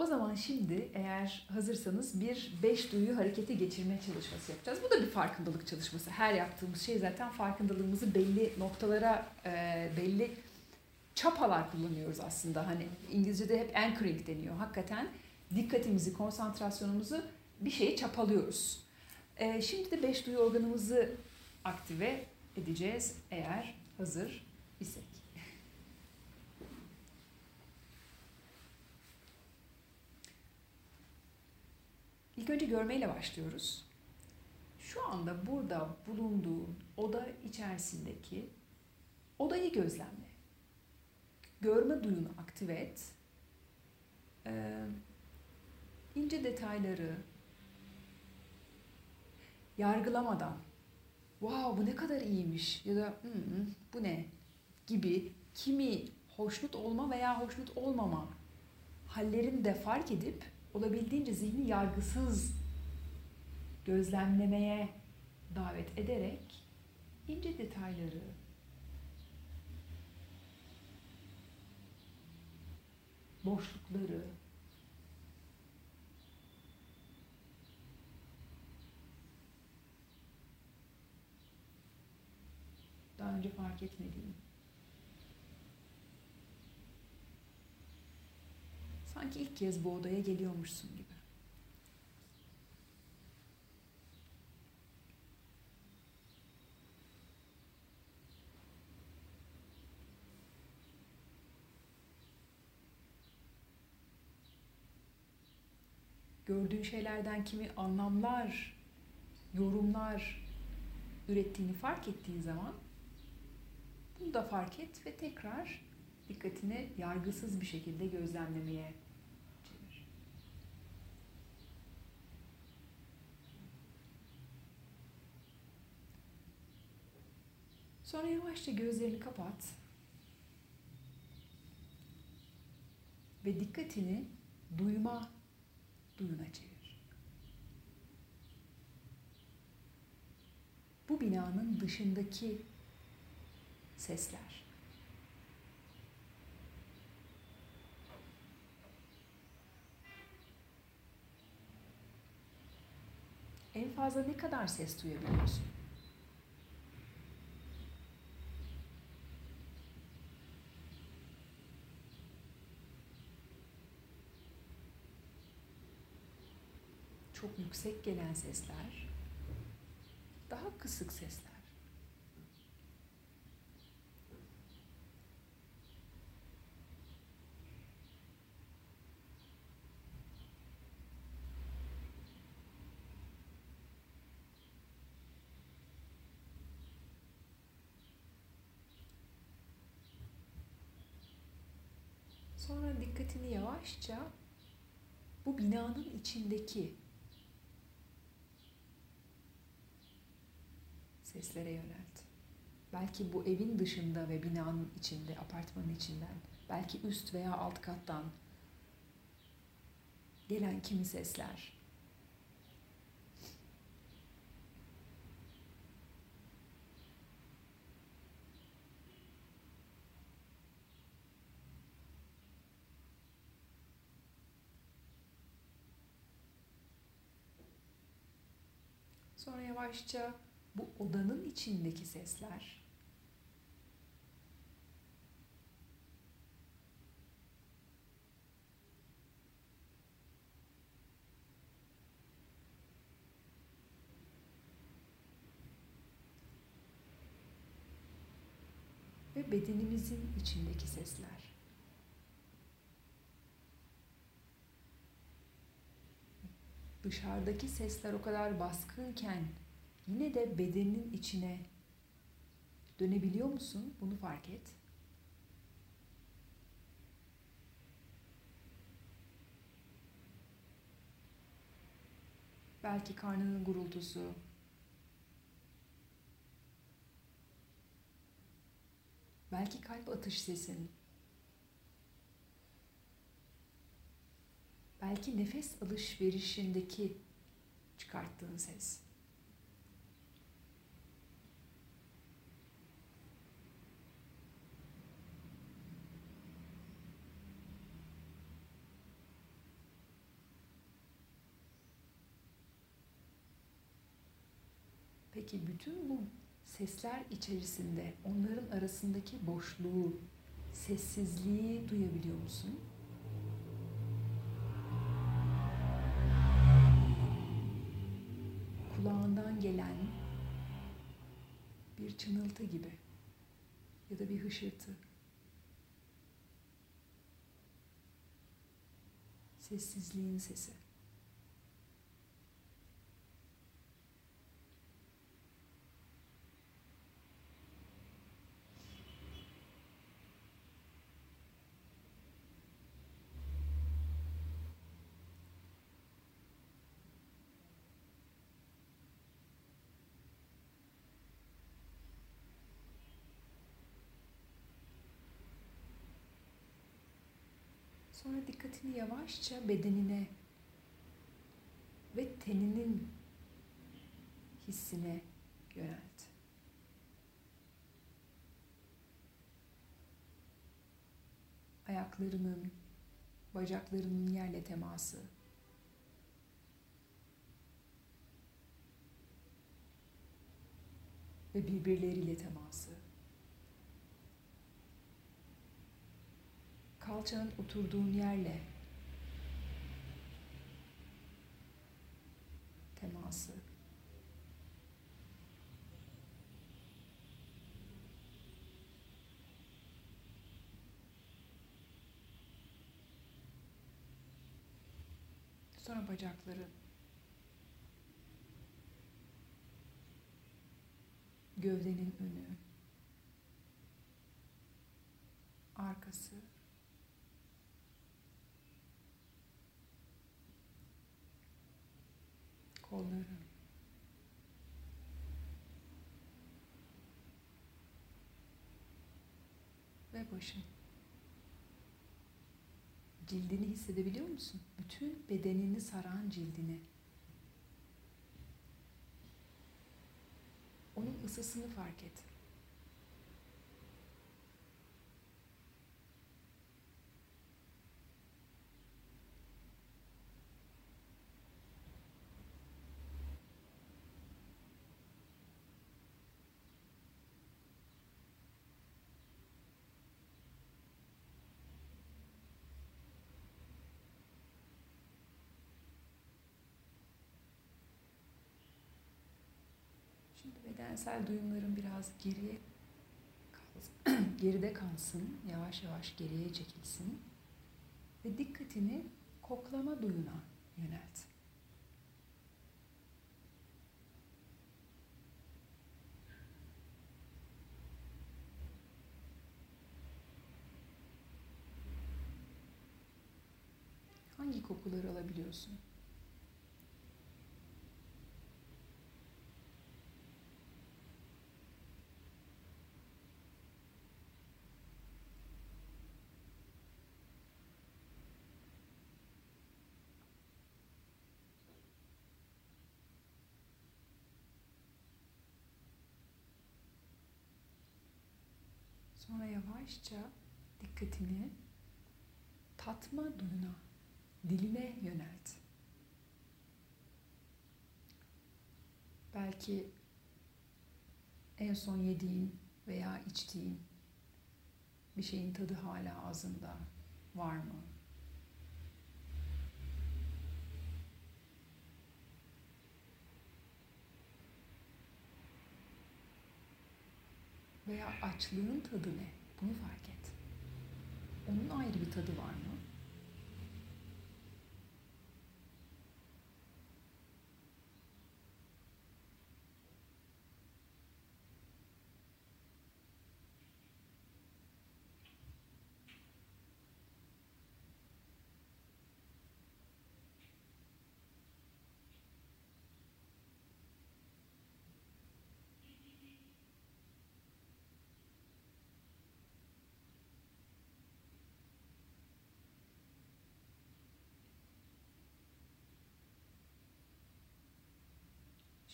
O zaman şimdi eğer hazırsanız bir beş duyu harekete geçirme çalışması yapacağız. Bu da bir farkındalık çalışması. Her yaptığımız şey zaten farkındalığımızı belli noktalara, e, belli çapalar kullanıyoruz aslında. Hani İngilizce'de hep anchoring deniyor. Hakikaten dikkatimizi, konsantrasyonumuzu bir şeye çapalıyoruz. E, şimdi de beş duyu organımızı aktive edeceğiz eğer hazır isek. İlk önce görmeyle başlıyoruz. Şu anda burada bulunduğun oda içerisindeki odayı gözlemle. Görme duyunu aktive et. Ee, ince detayları yargılamadan wow bu ne kadar iyiymiş ya da hmm, bu ne gibi kimi hoşnut olma veya hoşnut olmama hallerini de fark edip olabildiğince zihni yargısız gözlemlemeye davet ederek ince detayları boşlukları daha önce fark etmediğim Sanki ilk kez bu odaya geliyormuşsun gibi. Gördüğün şeylerden kimi anlamlar, yorumlar ürettiğini fark ettiğin zaman bunu da fark et ve tekrar dikkatini yargısız bir şekilde gözlemlemeye çevir. Sonra yavaşça gözlerini kapat. Ve dikkatini duyma duyuna çevir. Bu binanın dışındaki sesler. En fazla ne kadar ses duyabiliyorsun? Çok yüksek gelen sesler, daha kısık sesler. Sonra dikkatini yavaşça bu binanın içindeki seslere yönelt. Belki bu evin dışında ve binanın içinde, apartmanın içinden, belki üst veya alt kattan gelen kimi sesler. Sonra yavaşça bu odanın içindeki sesler ve bedenimizin içindeki sesler. Dışarıdaki sesler o kadar baskınken yine de bedenin içine dönebiliyor musun? Bunu fark et. Belki karnının gurultusu, belki kalp atış sesin, belki nefes alışverişindeki çıkarttığın ses. Peki bütün bu sesler içerisinde onların arasındaki boşluğu, sessizliği duyabiliyor musun? Kulağından gelen bir çınıltı gibi ya da bir hışırtı. Sessizliğin sesi. Sonra dikkatini yavaşça bedenine ve teninin hissine yönelt. Ayaklarının, bacaklarının yerle teması. Ve birbirleriyle teması. Kalçanın oturduğun yerle teması. Sonra bacakları gövdenin önü, arkası, kolları. Ve başın. Cildini hissedebiliyor musun? Bütün bedenini saran cildini. Onun ısısını fark et. Şimdi bedensel duyumların biraz geriye geride kalsın, yavaş yavaş geriye çekilsin ve dikkatini koklama duyuna yönelt. Hangi kokuları alabiliyorsun? Sonra yavaşça dikkatini tatma duyuna, diline yönelt. Belki en son yediğin veya içtiğin bir şeyin tadı hala ağzında var mı? Veya açlığın tadı ne? Bunu fark et. Onun ayrı bir tadı var mı?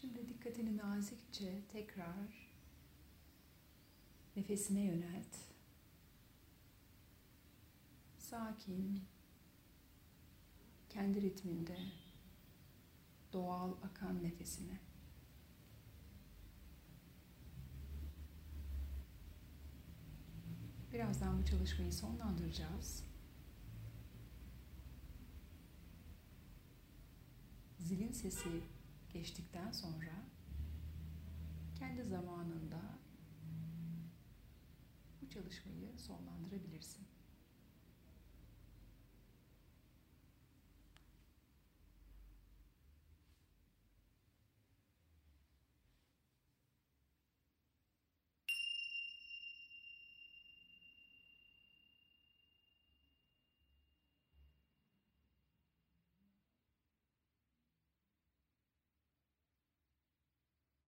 Şimdi dikkatini nazikçe tekrar nefesine yönelt. Sakin, kendi ritminde doğal akan nefesine. Birazdan bu çalışmayı sonlandıracağız. Zilin sesi geçtikten sonra kendi zamanında bu çalışmayı sonlandırabilirsin.